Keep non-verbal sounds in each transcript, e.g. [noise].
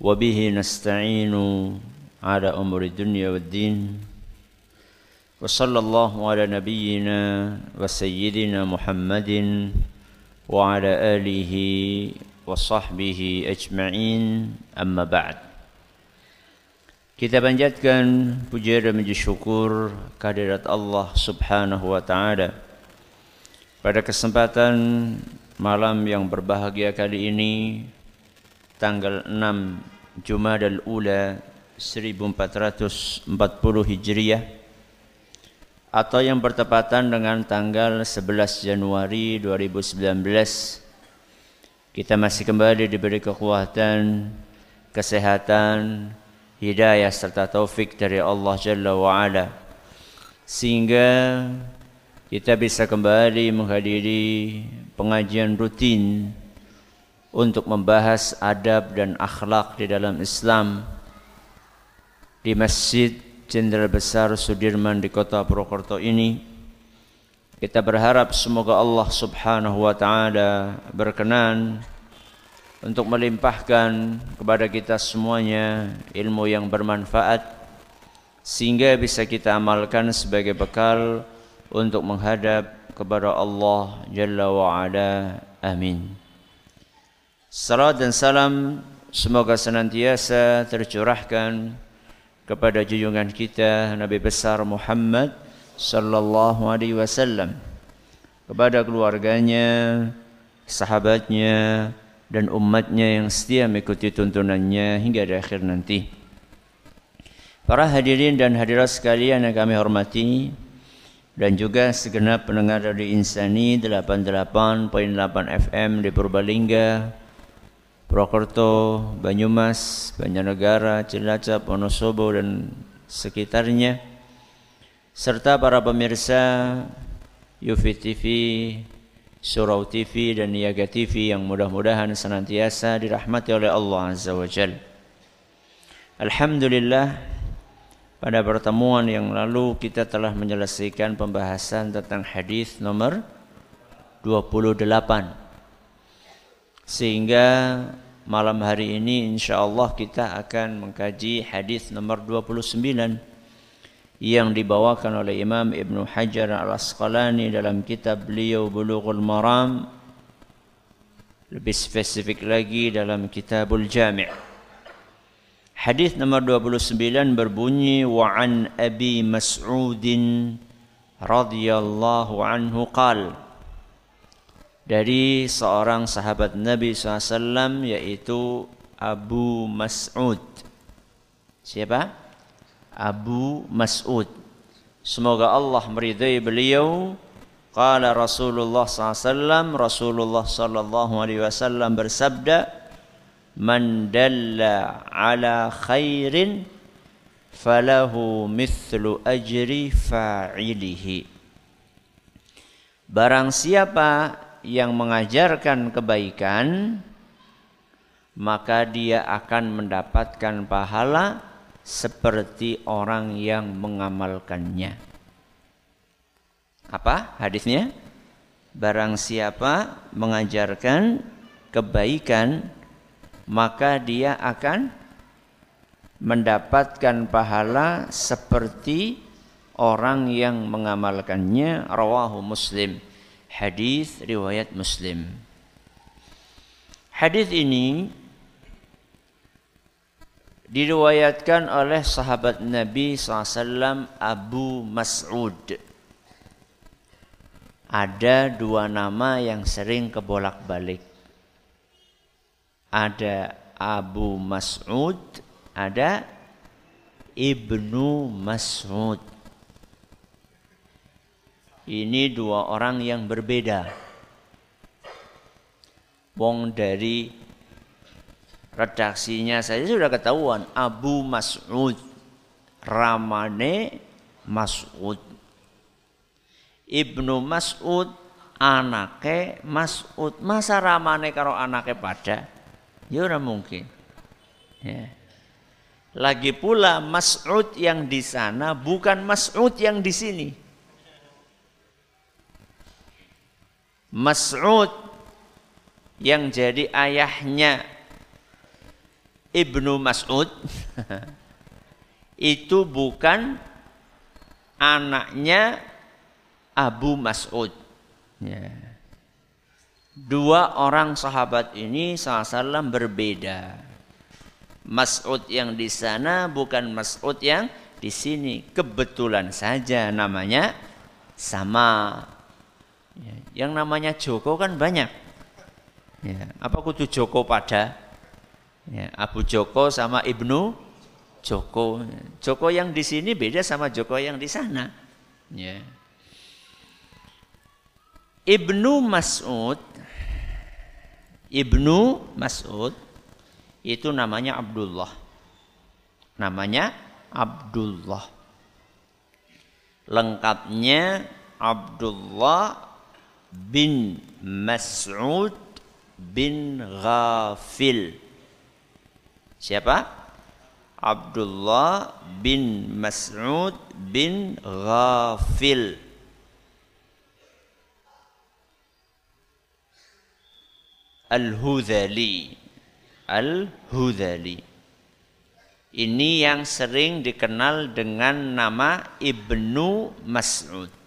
وبه نستعين على أمور الدنيا والدين وصلى الله على نبينا وسيدنا محمد وعلى آله وصحبه أجمعين أما بعد Kita panjatkan puja dan puji syukur kehadirat Allah Subhanahu wa taala. Pada kesempatan malam yang berbahagia kali ini tanggal 6 Jumadal Ula 1440 Hijriah atau yang bertepatan dengan tanggal 11 Januari 2019 kita masih kembali diberi kekuatan, kesehatan, hidayah serta taufik dari Allah Jalla wa Ala. Sehingga kita bisa kembali menghadiri pengajian rutin untuk membahas adab dan akhlak di dalam Islam di Masjid Jenderal Besar Sudirman di Kota Purwokerto ini. Kita berharap semoga Allah Subhanahu wa taala berkenan untuk melimpahkan kepada kita semuanya ilmu yang bermanfaat sehingga bisa kita amalkan sebagai bekal untuk menghadap kepada Allah Jalla wa Ala. Amin. Salam dan salam semoga senantiasa tercurahkan kepada junjungan kita Nabi besar Muhammad sallallahu alaihi wasallam kepada keluarganya, sahabatnya dan umatnya yang setia mengikuti tuntunannya hingga di akhir nanti. Para hadirin dan hadirat sekalian yang kami hormati dan juga segenap pendengar dari Insani 88.8 FM di Purbalingga, Purwokerto, Banyumas, Banjarnegara, Cilacap, Wonosobo dan sekitarnya serta para pemirsa Yufi TV, Surau TV dan Niaga TV yang mudah-mudahan senantiasa dirahmati oleh Allah Azza wa Jal. Alhamdulillah pada pertemuan yang lalu kita telah menyelesaikan pembahasan tentang hadis nomor 28 sehingga malam hari ini insya Allah kita akan mengkaji hadis nomor 29 yang dibawakan oleh Imam Ibn Hajar Al-Asqalani dalam kitab beliau Bulughul Maram. Lebih spesifik lagi dalam Kitabul Jami' Hadis nomor 29 berbunyi wa an Abi Mas'udin radhiyallahu anhu qala dari seorang sahabat Nabi SAW yaitu Abu Mas'ud. Siapa? Abu Mas'ud. Semoga Allah meridai beliau. Qala Rasulullah SAW, Rasulullah sallallahu alaihi wasallam bersabda, "Man dalla ala khairin falahu mithlu ajri fa'ilihi." Barang siapa yang mengajarkan kebaikan maka dia akan mendapatkan pahala seperti orang yang mengamalkannya. Apa hadisnya? Barang siapa mengajarkan kebaikan maka dia akan mendapatkan pahala seperti orang yang mengamalkannya rawahu muslim hadis riwayat Muslim. Hadis ini diriwayatkan oleh sahabat Nabi SAW Abu Mas'ud. Ada dua nama yang sering kebolak-balik. Ada Abu Mas'ud, ada Ibnu Mas'ud. Ini dua orang yang berbeda. Wong dari redaksinya saja sudah ketahuan Abu Mas'ud. Ramane Mas'ud. Ibnu Mas'ud anake Mas'ud. Masa ramane karo anake pada? Ya ora mungkin. Ya. Lagi pula Mas'ud yang di sana bukan Mas'ud yang di sini Mas'ud yang jadi ayahnya Ibnu Mas'ud [laughs] itu bukan anaknya Abu Mas'ud. Ya. Dua orang sahabat ini SAW berbeda. Mas'ud yang di sana bukan Mas'ud yang di sini. Kebetulan saja namanya sama. Ya, yang namanya Joko kan banyak. Ya, apa kudu Joko pada? Ya, Abu Joko sama Ibnu Joko. Joko yang di sini beda sama Joko yang di sana. Ya. Ibnu Mas'ud Ibnu Mas'ud itu namanya Abdullah. Namanya Abdullah. Lengkapnya Abdullah bin Mas'ud bin Ghafil. Siapa? Abdullah bin Mas'ud bin Ghafil. Al-Hudhali. Al-Hudhali. Ini yang sering dikenal dengan nama Ibnu Mas'ud.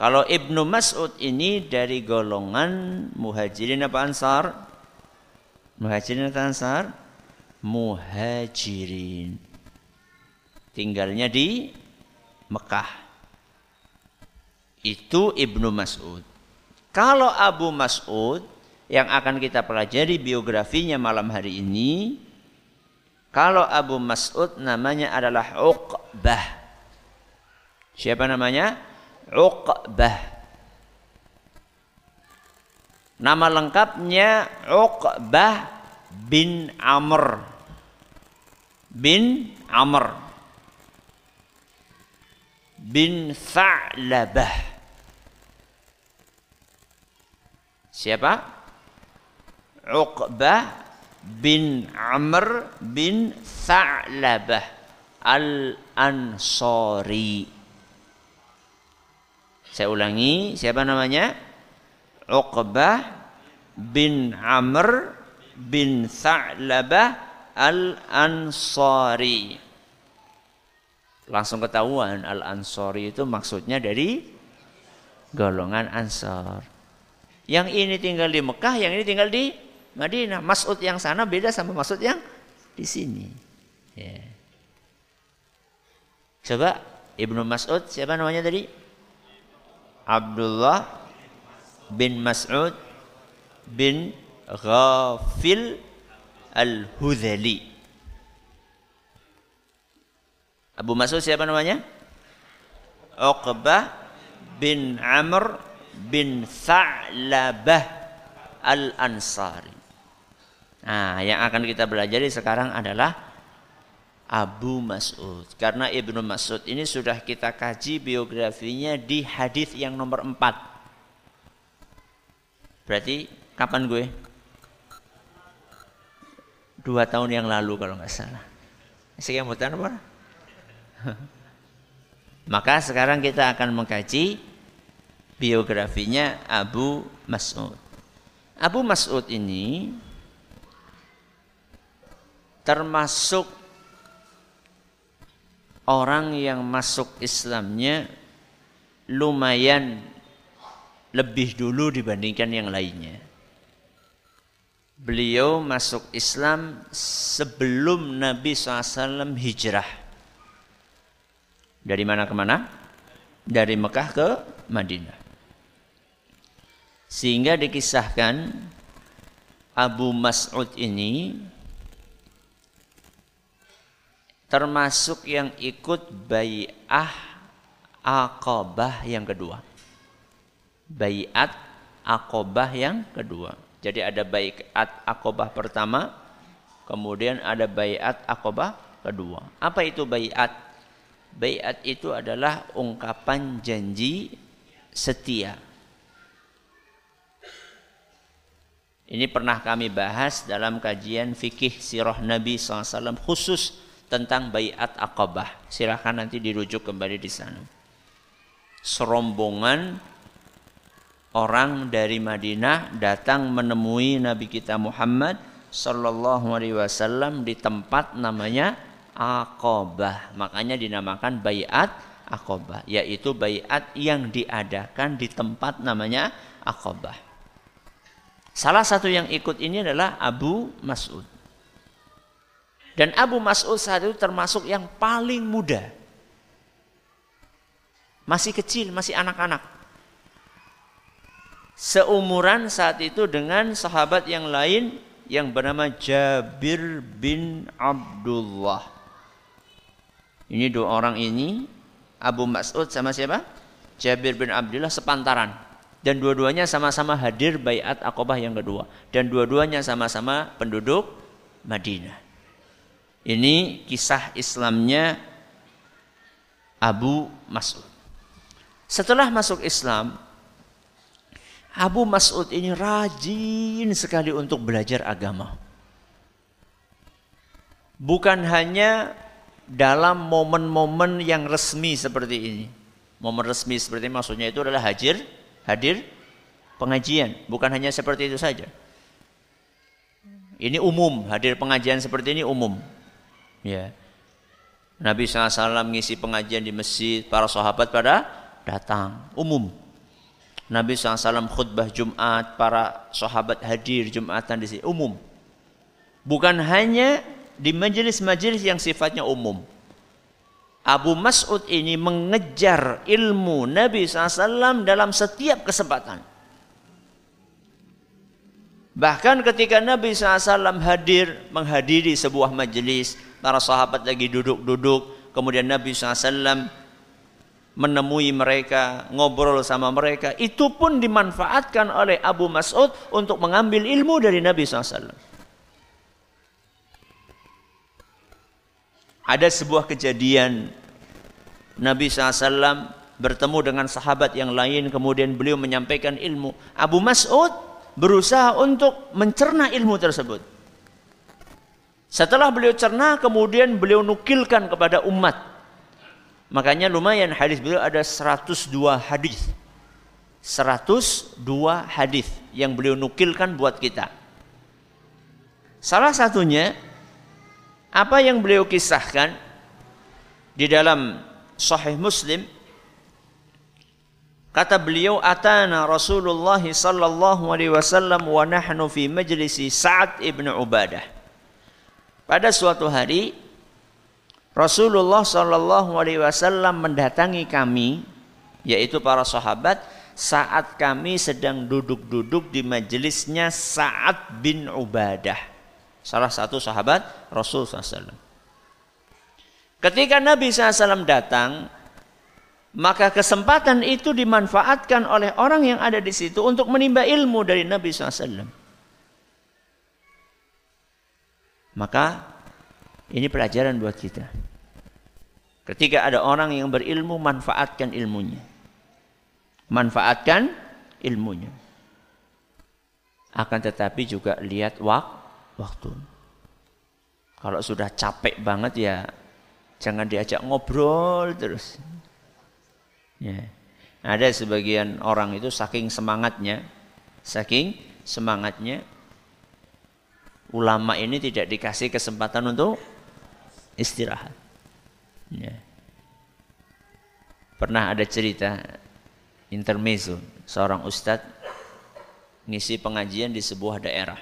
Kalau Ibnu Mas'ud ini dari golongan muhajirin apa ansar? Muhajirin atau ansar? Muhajirin. Tinggalnya di Mekah. Itu Ibnu Mas'ud. Kalau Abu Mas'ud yang akan kita pelajari biografinya malam hari ini, kalau Abu Mas'ud namanya adalah Uqbah. Siapa namanya? Uqbah. Nama lengkapnya Uqbah bin Amr bin Amr bin Tha'labah. Siapa? Uqbah bin Amr bin Tha'labah Al-Ansari. Saya ulangi, siapa namanya? Uqbah bin Amr bin Tha'labah Al-Ansari. Langsung ketahuan Al-Ansari itu maksudnya dari golongan Ansar. Yang ini tinggal di Mekah, yang ini tinggal di Madinah. Mas'ud yang sana beda sama Mas'ud yang di sini. Ya. Coba Ibnu Mas'ud siapa namanya tadi? Abdullah bin Mas'ud bin Ghafil Al-Hudhali. Abu Mas'ud siapa namanya? Uqbah bin Amr bin Tha'labah Al-Ansari. Nah, yang akan kita belajar sekarang adalah Abu Mas'ud. Karena Ibnu Mas'ud ini sudah kita kaji biografinya di hadis yang nomor 4. Berarti kapan gue? Dua tahun yang lalu kalau nggak salah. Sekian mutan apa? [laughs] Maka sekarang kita akan mengkaji biografinya Abu Mas'ud. Abu Mas'ud ini termasuk orang yang masuk Islamnya lumayan lebih dulu dibandingkan yang lainnya. Beliau masuk Islam sebelum Nabi SAW hijrah. Dari mana ke mana? Dari Mekah ke Madinah. Sehingga dikisahkan Abu Mas'ud ini termasuk yang ikut bayah akobah yang kedua. Bayat akobah yang kedua. Jadi ada bayat akobah pertama, kemudian ada bayat akobah kedua. Apa itu bayat? Bayat itu adalah ungkapan janji setia. Ini pernah kami bahas dalam kajian fikih sirah Nabi SAW khusus tentang bayat akobah. Silahkan nanti dirujuk kembali di sana. Serombongan orang dari Madinah datang menemui Nabi kita Muhammad Sallallahu Alaihi Wasallam di tempat namanya Akobah. Makanya dinamakan bayat Akobah, yaitu bayat yang diadakan di tempat namanya Akobah. Salah satu yang ikut ini adalah Abu Mas'ud. Dan Abu Mas'ud saat itu termasuk yang paling muda. Masih kecil, masih anak-anak. Seumuran saat itu dengan sahabat yang lain yang bernama Jabir bin Abdullah. Ini dua orang ini Abu Mas'ud sama siapa? Jabir bin Abdullah sepantaran. Dan dua-duanya sama-sama hadir bayat akobah yang kedua. Dan dua-duanya sama-sama penduduk Madinah. Ini kisah Islamnya Abu Mas'ud. Setelah masuk Islam, Abu Mas'ud ini rajin sekali untuk belajar agama. Bukan hanya dalam momen-momen yang resmi seperti ini. Momen resmi seperti ini maksudnya itu adalah hadir, hadir pengajian, bukan hanya seperti itu saja. Ini umum, hadir pengajian seperti ini umum. Ya. Nabi SAW mengisi pengajian di masjid, para sahabat pada datang, umum. Nabi SAW khutbah Jumat, para sahabat hadir Jumatan di sini, umum. Bukan hanya di majelis-majelis yang sifatnya umum. Abu Mas'ud ini mengejar ilmu Nabi SAW dalam setiap kesempatan. Bahkan ketika Nabi SAW hadir menghadiri sebuah majelis, para sahabat lagi duduk-duduk, kemudian Nabi SAW menemui mereka, ngobrol sama mereka, itu pun dimanfaatkan oleh Abu Mas'ud untuk mengambil ilmu dari Nabi SAW. Ada sebuah kejadian Nabi SAW bertemu dengan sahabat yang lain kemudian beliau menyampaikan ilmu. Abu Mas'ud berusaha untuk mencerna ilmu tersebut. Setelah beliau cerna kemudian beliau nukilkan kepada umat. Makanya lumayan hadis beliau ada 102 hadis. 102 hadis yang beliau nukilkan buat kita. Salah satunya apa yang beliau kisahkan di dalam Sahih Muslim kata beliau atana Rasulullah sallallahu alaihi wasallam wa nahnu fi majlisi Sa'ad ibn Ubadah. Pada suatu hari Rasulullah sallallahu alaihi wasallam mendatangi kami yaitu para sahabat saat kami sedang duduk-duduk di majelisnya Sa'ad bin Ubadah. Salah satu sahabat Rasul SAW. Ketika Nabi SAW datang, maka kesempatan itu dimanfaatkan oleh orang yang ada di situ untuk menimba ilmu dari Nabi SAW. Maka ini pelajaran buat kita. Ketika ada orang yang berilmu, manfaatkan ilmunya. Manfaatkan ilmunya. Akan tetapi juga lihat waktu waktu. Kalau sudah capek banget ya jangan diajak ngobrol terus. Ya. Ada sebagian orang itu saking semangatnya, saking semangatnya ulama ini tidak dikasih kesempatan untuk istirahat. Ya. Pernah ada cerita intermezzo seorang ustadz ngisi pengajian di sebuah daerah.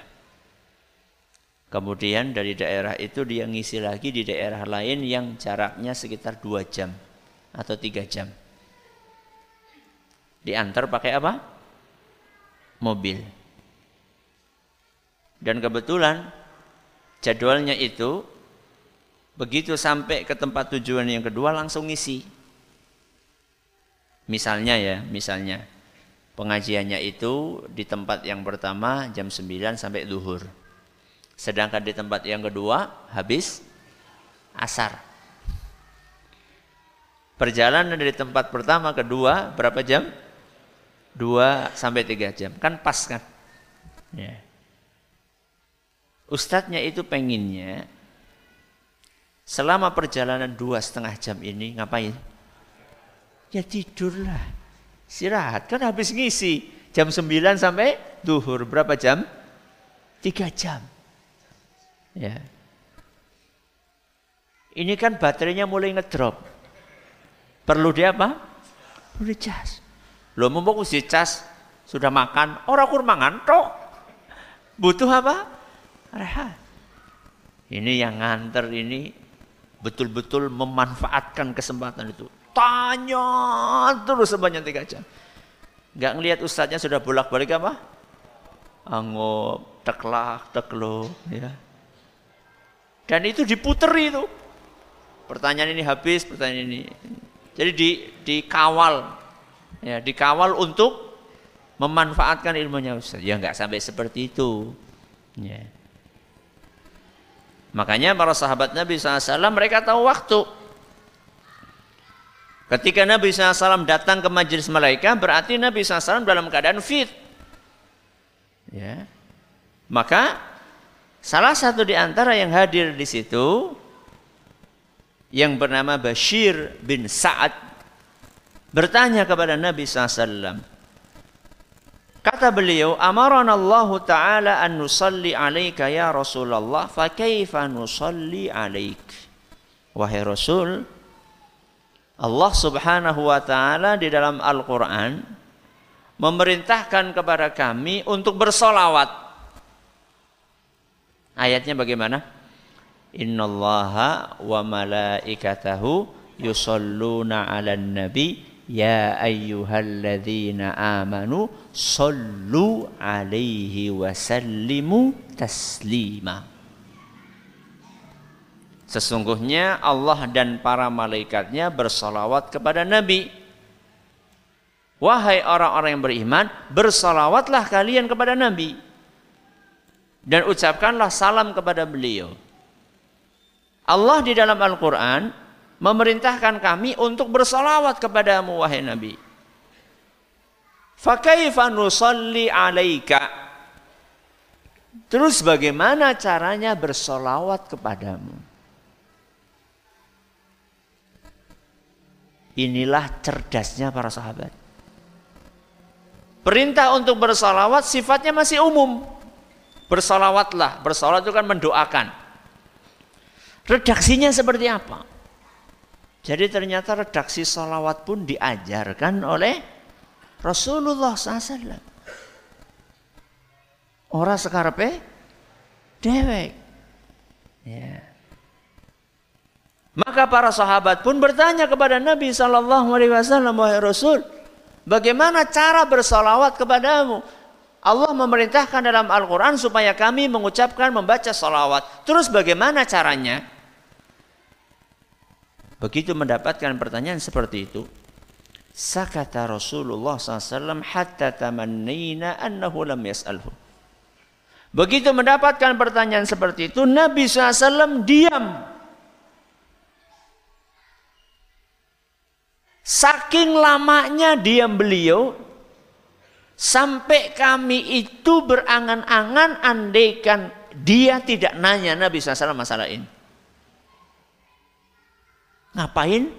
Kemudian dari daerah itu dia ngisi lagi di daerah lain yang jaraknya sekitar dua jam atau tiga jam. Diantar pakai apa? Mobil. Dan kebetulan jadwalnya itu begitu sampai ke tempat tujuan yang kedua langsung ngisi. Misalnya ya, misalnya Pengajiannya itu di tempat yang pertama jam 9 sampai duhur. Sedangkan di tempat yang kedua habis asar. Perjalanan dari tempat pertama ke dua berapa jam? Dua sampai tiga jam. Kan pas kan? Ya. Ustadznya itu penginnya selama perjalanan dua setengah jam ini ngapain? Ya tidurlah. Istirahat. Kan habis ngisi. Jam 9 sampai duhur. Berapa jam? Tiga jam. Ya. Ini kan baterainya mulai ngedrop. Perlu dia apa? Perlu dicas. Lo mau di cas sudah makan, orang kur mangan tok. Butuh apa? Rehat. Ini yang nganter ini betul-betul memanfaatkan kesempatan itu. Tanya terus sebanyak tiga jam. Gak ngelihat ustadznya sudah bolak-balik apa? Anggap, teklak, teklo, ya. Dan itu diputer itu. Pertanyaan ini habis, pertanyaan ini. Jadi di dikawal ya, dikawal untuk memanfaatkan ilmunya Ustaz. Ya nggak sampai seperti itu. Ya. Makanya para sahabat Nabi SAW mereka tahu waktu. Ketika Nabi SAW datang ke majelis malaikat berarti Nabi SAW dalam keadaan fit. Ya. Maka salah satu di antara yang hadir di situ yang bernama Bashir bin Sa'ad bertanya kepada Nabi SAW. Kata beliau, Amarana Allah Ta'ala an nusalli alaika ya Rasulullah, fa kaifa nusalli alaik. Wahai Rasul, Allah Subhanahu wa taala di dalam Al-Qur'an memerintahkan kepada kami untuk bersolawat. Ayatnya bagaimana? Innallaha wa malaikatahu yusalluna 'alan nabi ya ayyuhalladzina amanu sallu 'alaihi wa sallimu taslima Sesungguhnya Allah dan para malaikatnya bersalawat kepada Nabi. Wahai orang-orang yang beriman, bersalawatlah kalian kepada Nabi. Dan ucapkanlah salam kepada beliau. Allah di dalam Al-Quran memerintahkan kami untuk bersalawat kepadamu wahai Nabi. Fakaifa nusalli alaika. Terus bagaimana caranya bersolawat kepadamu? Inilah cerdasnya para sahabat. Perintah untuk bersalawat sifatnya masih umum. Bersalawatlah. Bersalawat itu kan mendoakan. Redaksinya seperti apa? Jadi ternyata redaksi salawat pun diajarkan oleh Rasulullah SAW. Orang sekarpe dewek. Ya. Maka para sahabat pun bertanya kepada Nabi Shallallahu Alaihi Wasallam, wahai Rasul, bagaimana cara bersalawat kepadamu? Allah memerintahkan dalam Al-Quran supaya kami mengucapkan membaca salawat. Terus bagaimana caranya? Begitu mendapatkan pertanyaan seperti itu, sakata Rasulullah SAW hatta tamannina annahu lam yas'alhu. Begitu mendapatkan pertanyaan seperti itu, Nabi SAW diam. Saking lamanya diam beliau, sampai kami itu berangan-angan andaikan dia tidak nanya Nabi SAW masalah ini. Ngapain?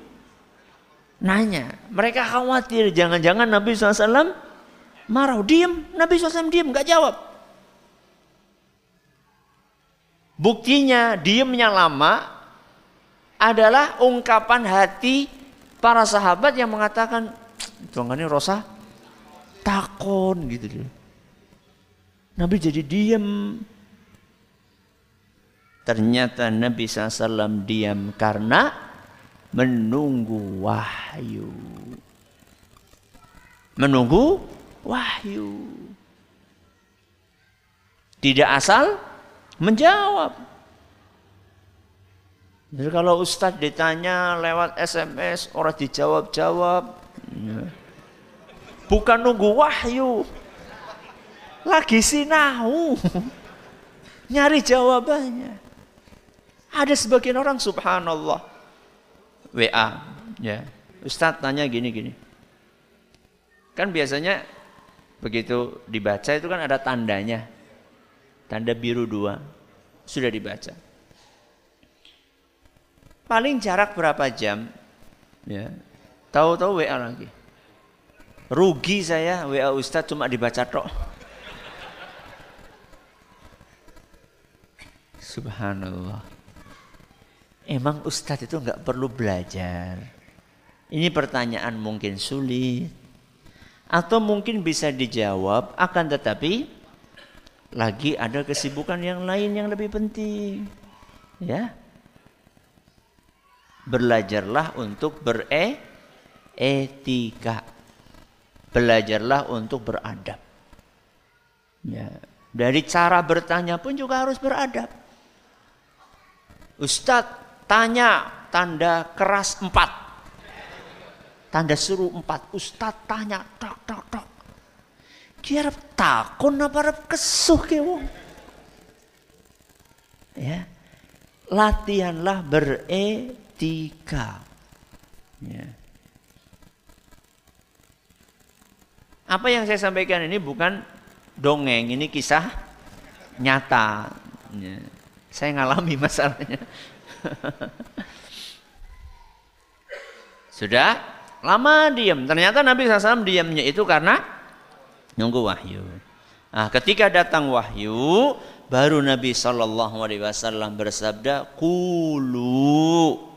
Nanya. Mereka khawatir jangan-jangan Nabi SAW marah. Diam. Nabi SAW diam. Gak jawab. Buktinya diamnya lama adalah ungkapan hati para sahabat yang mengatakan, ini rosa takon gitu. Nabi jadi diam. Ternyata Nabi SAW diam karena menunggu wahyu. Menunggu wahyu. Tidak asal menjawab. Jadi kalau Ustadz ditanya lewat SMS, orang dijawab-jawab. Ya. bukan nunggu wahyu. Lagi sinau. [laughs] Nyari jawabannya. Ada sebagian orang subhanallah. WA. Ya. Ustadz tanya gini-gini. Kan biasanya begitu dibaca itu kan ada tandanya. Tanda biru dua. Sudah dibaca. Paling jarak berapa jam? Ya. Tahu-tahu WA lagi. Rugi saya WA Ustadz cuma dibaca tok. Subhanallah. Emang Ustadz itu nggak perlu belajar? Ini pertanyaan mungkin sulit. Atau mungkin bisa dijawab, akan tetapi lagi ada kesibukan yang lain yang lebih penting. Ya. Belajarlah untuk beretika. Belajarlah untuk beradab. Ya. Dari cara bertanya pun juga harus beradab. Ustadz tanya tanda keras empat. Tanda suruh empat. Ustadz tanya tok tok tok. Kira takon apa rep kesuh ke wong. Ya. Latihanlah beretika. Ya. Apa yang saya sampaikan ini bukan dongeng, ini kisah nyata. Ya. Saya ngalami masalahnya. [laughs] Sudah lama diam. Ternyata Nabi SAW diamnya itu karena nunggu wahyu. Nah, ketika datang wahyu, baru Nabi SAW bersabda, Kulu.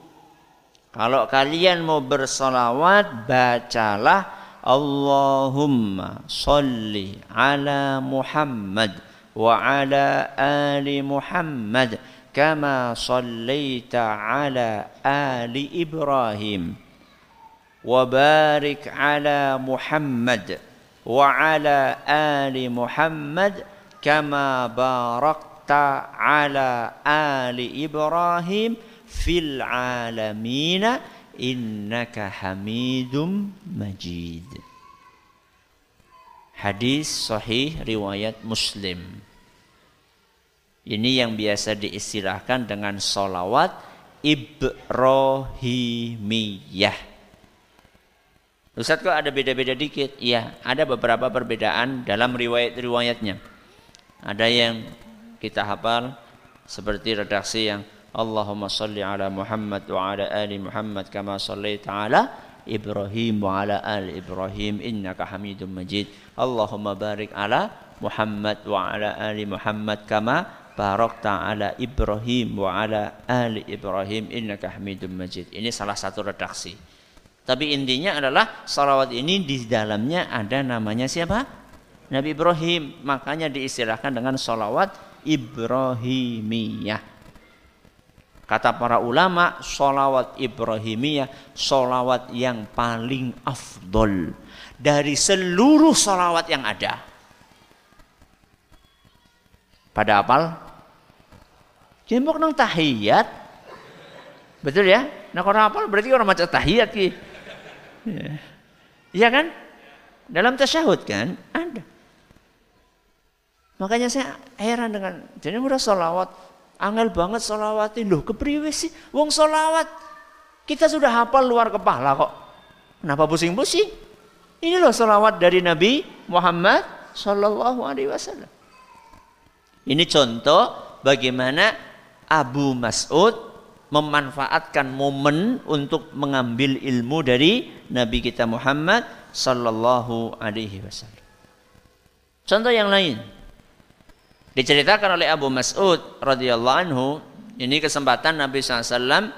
Kalau kalian mau bersolawat, bacalah Allahumma salli ala Muhammad وعلى آل محمد كما صليت على آل إبراهيم. وبارك على محمد وعلى آل محمد كما باركت على آل إبراهيم في العالمين إنك حميد مجيد. Hadis sahih riwayat Muslim. Ini yang biasa diistilahkan dengan solawat Ibrahimiyah. Ustaz kok ada beda-beda dikit? Iya, ada beberapa perbedaan dalam riwayat-riwayatnya. Ada yang kita hafal seperti redaksi yang Allahumma salli ala Muhammad wa ala ali Muhammad kama salli ta'ala Ibrahim wa ala ali Ibrahim innaka Hamidum Majid. Allahumma barik ala Muhammad wa ala ali Muhammad kama barakta ala Ibrahim wa ala ali Ibrahim innaka Hamidum Majid. Ini salah satu redaksi. Tapi intinya adalah salawat ini di dalamnya ada namanya siapa? Nabi Ibrahim. Makanya diistilahkan dengan salawat Ibrahimiyah. Kata para ulama, solawat Ibrahimiyah, solawat yang paling afdol dari seluruh solawat yang ada. Pada apal? Jembok nang tahiyat. Betul ya? Nah kalau apal berarti orang macam tahiyat ki. Iya kan? Dalam tasyahud kan ada. Makanya saya heran dengan jadi udah solawat Angel banget solawatin. Loh kepriwe sih? Wong solawat. Kita sudah hafal luar kepala kok. Kenapa pusing-pusing? Ini loh solawat dari Nabi Muhammad Sallallahu Alaihi Wasallam. Ini contoh bagaimana Abu Mas'ud memanfaatkan momen untuk mengambil ilmu dari Nabi kita Muhammad Sallallahu Alaihi Wasallam. Contoh yang lain, Diceritakan oleh Abu Mas'ud radhiyallahu anhu, ini kesempatan Nabi SAW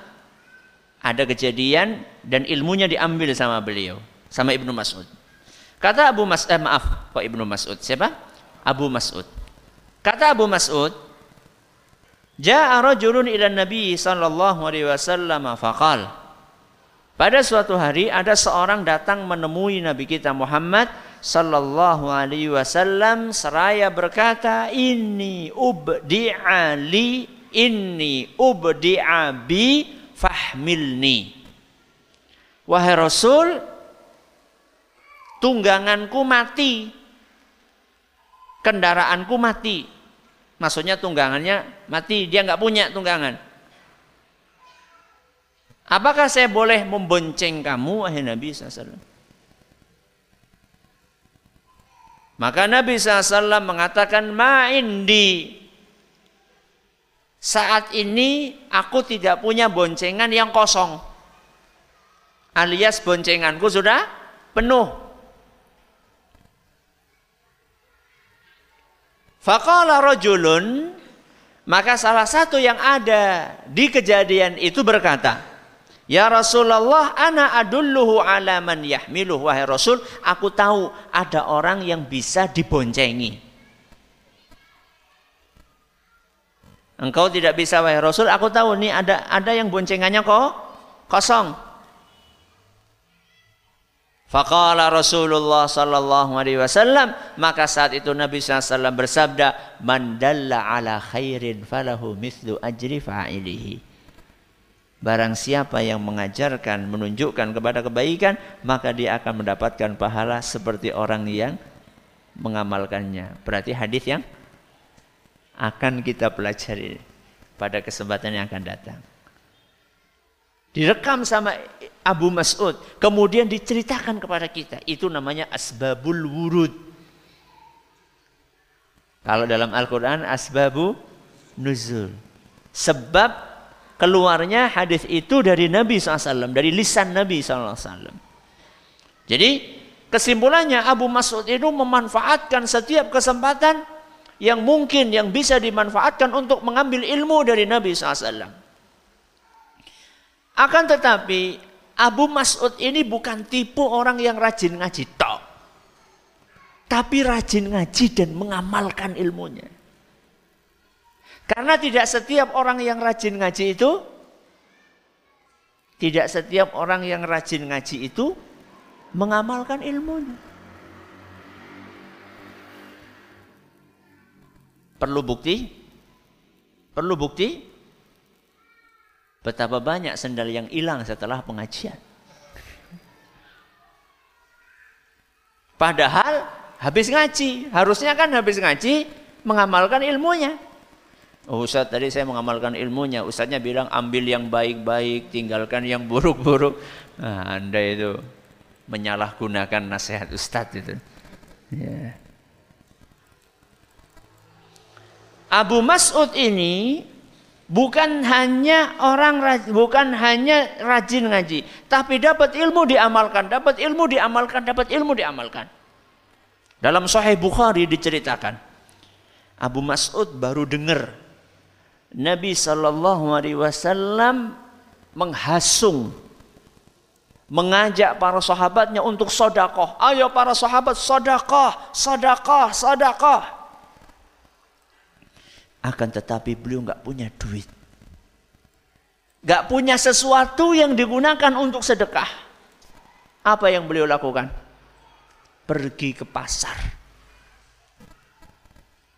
ada kejadian dan ilmunya diambil sama beliau, sama Ibnu Mas'ud. Kata Abu Mas eh, maaf, Pak Ibnu Mas'ud. Siapa? Abu Mas'ud. Kata Abu Mas'ud, Ja'a rajulun ila Nabi sallallahu alaihi wasallam. Pada suatu hari ada seorang datang menemui Nabi kita Muhammad sallallahu alaihi wasallam seraya berkata ini ubdi'a li inni ubdi'a bi fahmilni wahai rasul tungganganku mati. Kendaraanku mati. Maksudnya tunggangannya mati, dia nggak punya tunggangan. Apakah saya boleh membonceng kamu, wahai Nabi SAW? Maka Nabi SAW mengatakan, Ma'indi. Saat ini aku tidak punya boncengan yang kosong. Alias boncenganku sudah penuh. Faqala rajulun maka salah satu yang ada di kejadian itu berkata, Ya Rasulullah, ana adulluhu ala man yahmiluh. Wahai Rasul, aku tahu ada orang yang bisa diboncengi. Engkau tidak bisa wahai Rasul, aku tahu nih ada ada yang boncengannya kok kosong. Faqala Rasulullah sallallahu alaihi wasallam maka saat itu Nabi SAW bersabda man dalla ala khairin falahu mithlu ajri fa'ilihi Barang siapa yang mengajarkan, menunjukkan kepada kebaikan, maka dia akan mendapatkan pahala seperti orang yang mengamalkannya. Berarti hadis yang akan kita pelajari pada kesempatan yang akan datang. Direkam sama Abu Mas'ud, kemudian diceritakan kepada kita. Itu namanya asbabul wurud. Kalau dalam Al-Quran asbabu nuzul. Sebab keluarnya hadis itu dari Nabi SAW, dari lisan Nabi SAW. Jadi kesimpulannya Abu Mas'ud itu memanfaatkan setiap kesempatan yang mungkin yang bisa dimanfaatkan untuk mengambil ilmu dari Nabi SAW. Akan tetapi Abu Mas'ud ini bukan tipe orang yang rajin ngaji tok. Tapi rajin ngaji dan mengamalkan ilmunya. Karena tidak setiap orang yang rajin ngaji itu tidak setiap orang yang rajin ngaji itu mengamalkan ilmunya. Perlu bukti? Perlu bukti? Betapa banyak sendal yang hilang setelah pengajian. Padahal habis ngaji, harusnya kan habis ngaji mengamalkan ilmunya. Oh Ustaz tadi saya mengamalkan ilmunya. Ustaznya bilang ambil yang baik-baik, tinggalkan yang buruk-buruk. Nah, anda itu menyalahgunakan nasihat Ustaz itu. Ya. Abu Mas'ud ini bukan hanya orang bukan hanya rajin ngaji, tapi dapat ilmu diamalkan, dapat ilmu diamalkan, dapat ilmu diamalkan. Dalam Sahih Bukhari diceritakan, Abu Mas'ud baru dengar Nabi Shallallahu Alaihi Wasallam menghasung, mengajak para sahabatnya untuk sodakoh. Ayo para sahabat sodakoh, sodakoh, sodakoh. Akan tetapi beliau nggak punya duit, nggak punya sesuatu yang digunakan untuk sedekah. Apa yang beliau lakukan? Pergi ke pasar.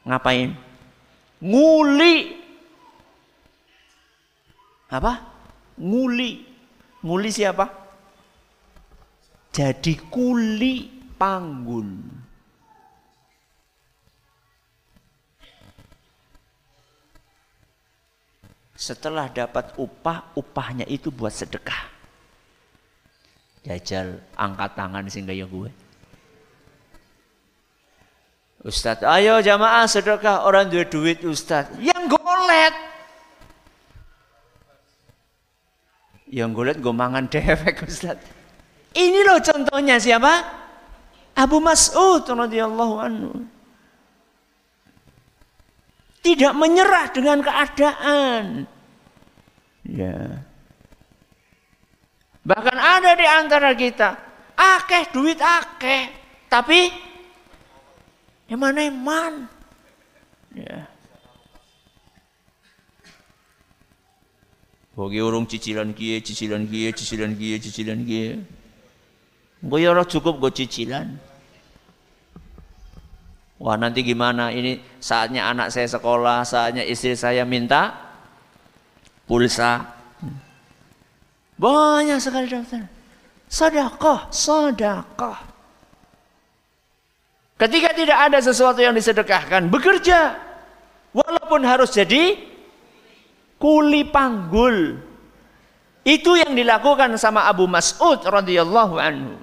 Ngapain? Nguli apa? Nguli. Nguli siapa? Jadi kuli panggul. Setelah dapat upah, upahnya itu buat sedekah. Jajal angkat tangan sehingga ya gue. Ustadz, ayo jamaah sedekah orang duit duit Ustadz. Yang golet. Yang lihat gue mangan dewek [laughs] Ustaz. Ini loh contohnya siapa? Abu Mas'ud radhiyallahu anhu. Tidak menyerah dengan keadaan. Ya. Bahkan ada di antara kita, akeh duit akeh, tapi yang mana iman? Ya. Bagi orang cicilan kia, cicilan kia, cicilan kia, cicilan kia. Gue ya cukup gue cicilan. Wah nanti gimana ini saatnya anak saya sekolah, saatnya istri saya minta pulsa. Banyak sekali dokter. Sodakoh, sodakoh. Ketika tidak ada sesuatu yang disedekahkan, bekerja. Walaupun harus jadi kuli panggul. Itu yang dilakukan sama Abu Mas'ud radhiyallahu anhu.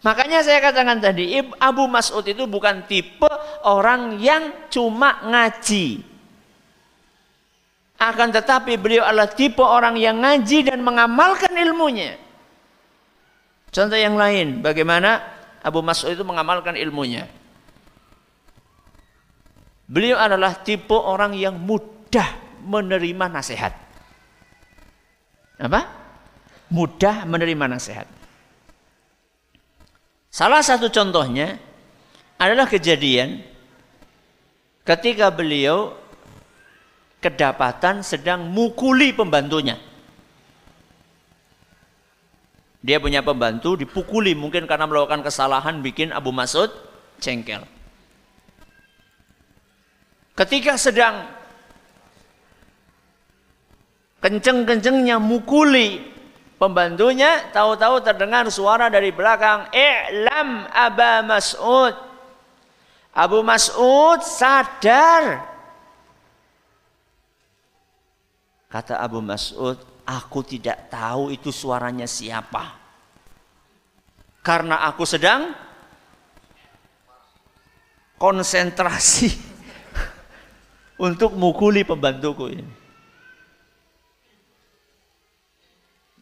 Makanya saya katakan tadi, Abu Mas'ud itu bukan tipe orang yang cuma ngaji. Akan tetapi beliau adalah tipe orang yang ngaji dan mengamalkan ilmunya. Contoh yang lain, bagaimana Abu Mas'ud itu mengamalkan ilmunya. Beliau adalah tipe orang yang mudah menerima nasihat. Apa? Mudah menerima nasihat. Salah satu contohnya adalah kejadian ketika beliau kedapatan sedang mukuli pembantunya. Dia punya pembantu dipukuli mungkin karena melakukan kesalahan bikin Abu Mas'ud cengkel. Ketika sedang kenceng-kencengnya mukuli pembantunya, tahu-tahu terdengar suara dari belakang, "I'lam Aba Mas'ud." Abu Mas'ud sadar. Kata Abu Mas'ud, Aku tidak tahu itu suaranya siapa. Karena aku sedang konsentrasi [laughs] untuk mukuli pembantuku ini.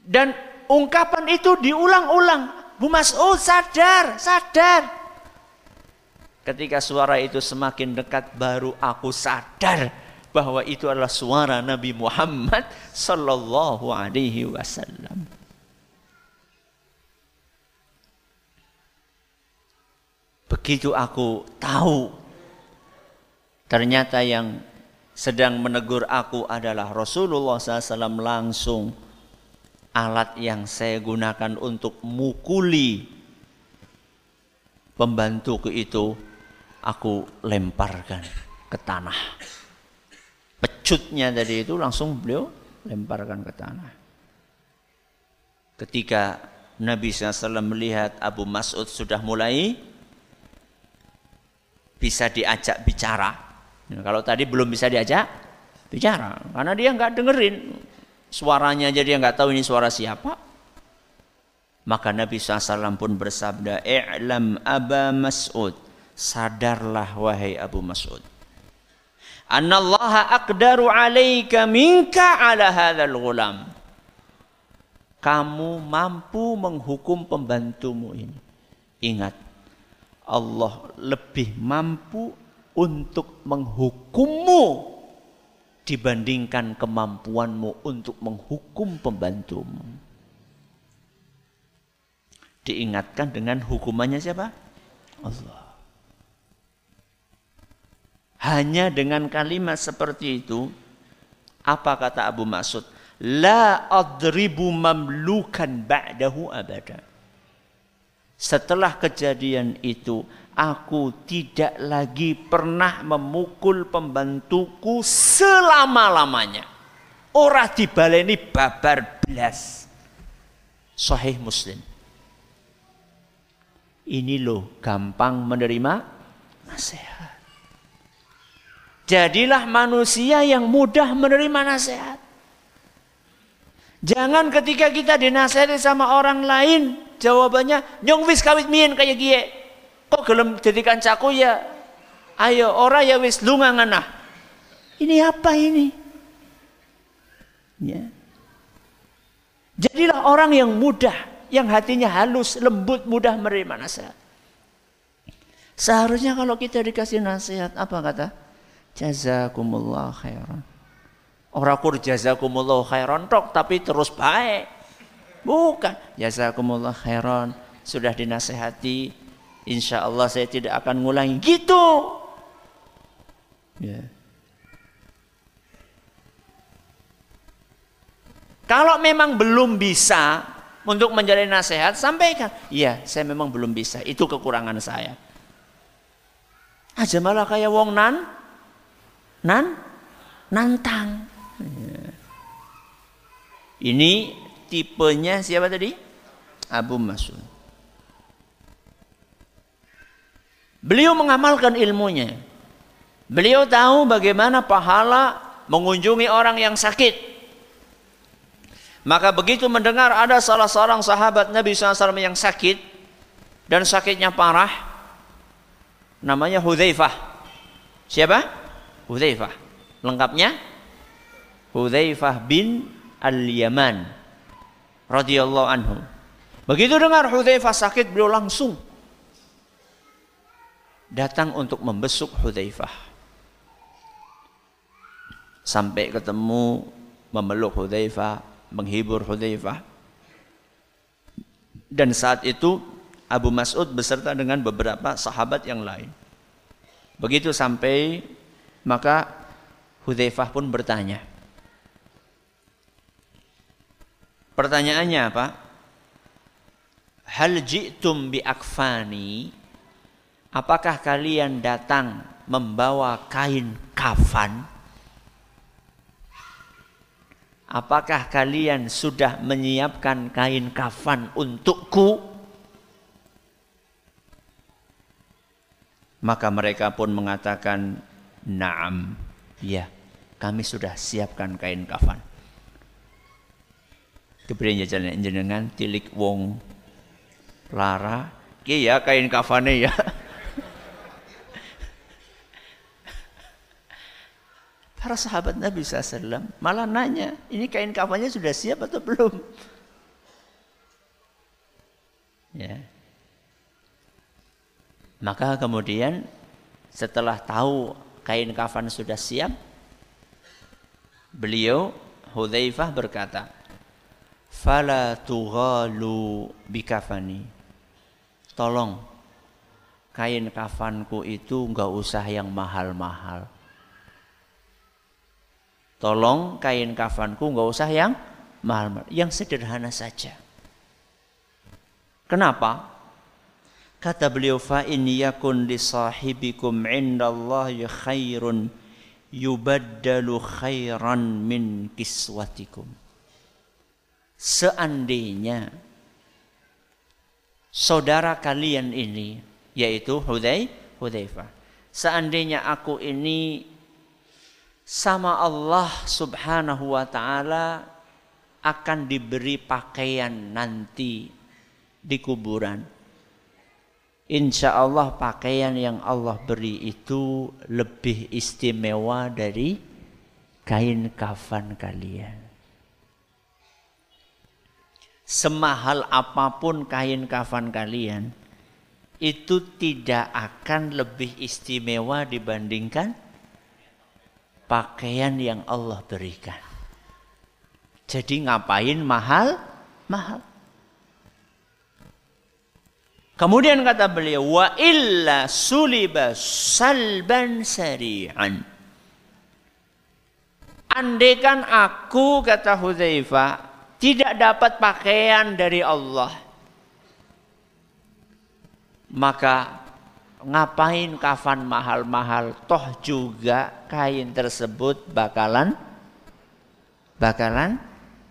Dan ungkapan itu diulang-ulang. Bu Mas'ud sadar, sadar. Ketika suara itu semakin dekat baru aku sadar bahwa itu adalah suara Nabi Muhammad sallallahu alaihi wasallam. Begitu aku tahu ternyata yang sedang menegur aku adalah Rasulullah SAW langsung alat yang saya gunakan untuk mukuli pembantuku itu aku lemparkan ke tanah pecutnya tadi itu langsung beliau lemparkan ke tanah. Ketika Nabi SAW melihat Abu Mas'ud sudah mulai bisa diajak bicara. Kalau tadi belum bisa diajak bicara, karena dia nggak dengerin suaranya jadi dia nggak tahu ini suara siapa. Maka Nabi SAW pun bersabda, "I'lam Aba Mas'ud, sadarlah wahai Abu Mas'ud. Annallaha aqdaru alaika minka ala hadzal ghulam. Kamu mampu menghukum pembantumu ini. Ingat Allah lebih mampu untuk menghukummu dibandingkan kemampuanmu untuk menghukum pembantumu diingatkan dengan hukumannya siapa Allah hanya dengan kalimat seperti itu, apa kata Abu Mas'ud? La adribu mamlukan ba'dahu abada. Setelah kejadian itu, aku tidak lagi pernah memukul pembantuku selama-lamanya. Orang dibaleni babar belas. Sahih Muslim. Ini loh gampang menerima nasihat. Jadilah manusia yang mudah menerima nasihat. Jangan ketika kita dinasihati sama orang lain, jawabannya nyong wis kawit mien kayak gie. Kok gelem jadikan caku ya? Ayo ora ya wis lunga. Ini apa ini? Ya. Jadilah orang yang mudah, yang hatinya halus, lembut, mudah menerima nasihat. Seharusnya kalau kita dikasih nasihat, apa kata? Jazakumullah khairan. Orang kur jazakumullah khairan tok tapi terus baik. Bukan. Jazakumullah khairan. Sudah dinasehati. Insya Allah saya tidak akan ngulangi. Gitu. Ya. Kalau memang belum bisa untuk menjalani nasihat, sampaikan. Iya, saya memang belum bisa. Itu kekurangan saya. Aja malah kayak wong nan nan nantang. Ini tipenya siapa tadi? Abu Mas'ud. Beliau mengamalkan ilmunya. Beliau tahu bagaimana pahala mengunjungi orang yang sakit. Maka begitu mendengar ada salah seorang sahabat Nabi SAW yang sakit dan sakitnya parah, namanya Hudzaifah. Siapa? Hudzaifah. Lengkapnya Hudzaifah bin Al-Yaman radhiyallahu anhu. Begitu dengar Hudzaifah sakit, beliau langsung datang untuk membesuk Hudzaifah. Sampai ketemu memeluk Hudzaifah, menghibur Hudzaifah. Dan saat itu Abu Mas'ud beserta dengan beberapa sahabat yang lain. Begitu sampai maka Hudzaifah pun bertanya. Pertanyaannya apa? Hal ji'tum bi akfani Apakah kalian datang membawa kain kafan? Apakah kalian sudah menyiapkan kain kafan untukku? Maka mereka pun mengatakan, "Na'am." Ya, kami sudah siapkan kain kafan. Kemudian jalan jenengan tilik wong lara, ya kain kafane ya. Para sahabat Nabi SAW malah nanya, ini kain kafannya sudah siap atau belum? Ya. Maka kemudian setelah tahu kain kafan sudah siap, beliau Hudzaifah berkata, "Fala tughalu bikafani." Tolong kain kafanku itu enggak usah yang mahal-mahal. Tolong kain kafanku nggak usah yang mahal-mahal, yang sederhana saja. Kenapa? Kata beliau fa in yakun li sahibikum indallahi khairun yubaddalu khairan min kiswatikum. Seandainya saudara kalian ini yaitu Hudai Hudzaifah. Seandainya aku ini sama Allah Subhanahu wa taala akan diberi pakaian nanti di kuburan. Insya Allah pakaian yang Allah beri itu lebih istimewa dari kain kafan kalian. Semahal apa pun kain kafan kalian, itu tidak akan lebih istimewa dibandingkan pakaian yang Allah berikan. Jadi ngapain mahal? Mahal. Kemudian kata beliau, wa illa suliba salban sari'an. Andaikan aku kata Hudzaifah tidak dapat pakaian dari Allah, maka ngapain kafan mahal-mahal? Toh juga kain tersebut bakalan bakalan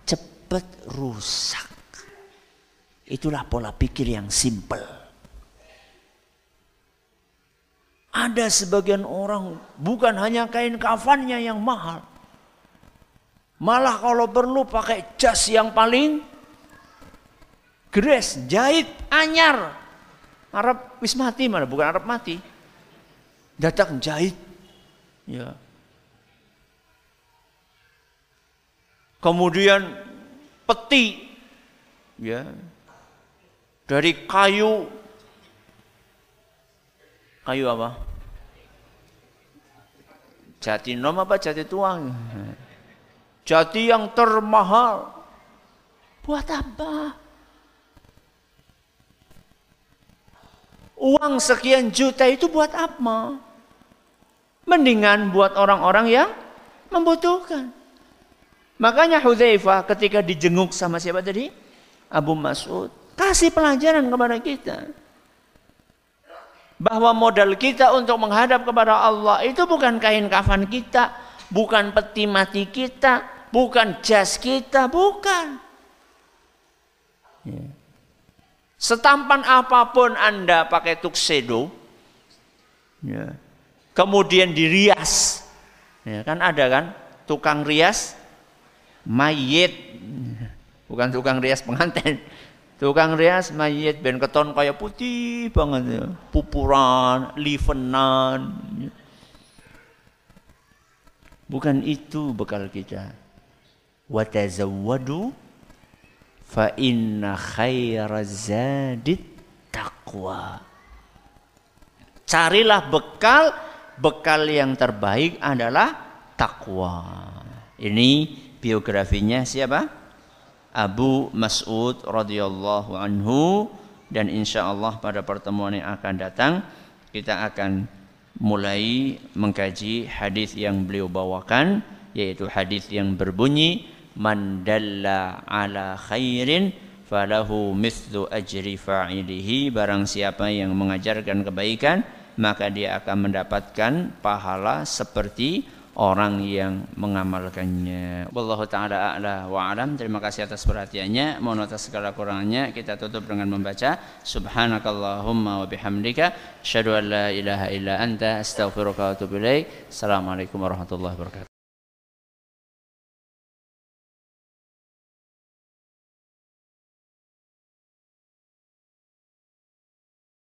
cepet rusak. Itulah pola pikir yang simple ada sebagian orang bukan hanya kain kafannya yang mahal. Malah kalau perlu pakai jas yang paling gres jahit anyar Arab wis mati mana? Bukan Arab mati. Datang jahit. Ya. Kemudian peti. Ya. Dari kayu. Kayu apa? Jati nom apa jati tuang? Jati yang termahal. Buat apa? Uang sekian juta itu buat apa? Mendingan buat orang-orang yang membutuhkan. Makanya Hudzaifah ketika dijenguk sama siapa tadi? Abu Mas'ud. Kasih pelajaran kepada kita. Bahwa modal kita untuk menghadap kepada Allah itu bukan kain kafan kita. Bukan peti mati kita. Bukan jas kita. Bukan. Yeah. Setampan apa pun Anda pakai tuxedo, Ya. Kemudian dirias. Ya, kan ada kan tukang rias mayit. Bukan tukang rias pengantin. Tukang rias mayit ben keton kaya putih banget ya. Pupuran, livenan. Bukan itu bekal kita. Wa tazawwadu fa inna khairaz zadit taqwa. Carilah bekal, bekal yang terbaik adalah takwa. Ini biografinya siapa? Abu Mas'ud radhiyallahu anhu dan insya Allah pada pertemuan yang akan datang kita akan mulai mengkaji hadis yang beliau bawakan yaitu hadis yang berbunyi man dalla ala khairin falahu mithlu ajri fa'ilihi barang siapa yang mengajarkan kebaikan maka dia akan mendapatkan pahala seperti orang yang mengamalkannya. Wallahu taala a'la wa alam. Terima kasih atas perhatiannya. Mohon atas segala kurangnya kita tutup dengan membaca subhanakallahumma wa bihamdika asyhadu an la ilaha illa anta astaghfiruka wa atubu ilaik. Assalamualaikum warahmatullahi wabarakatuh.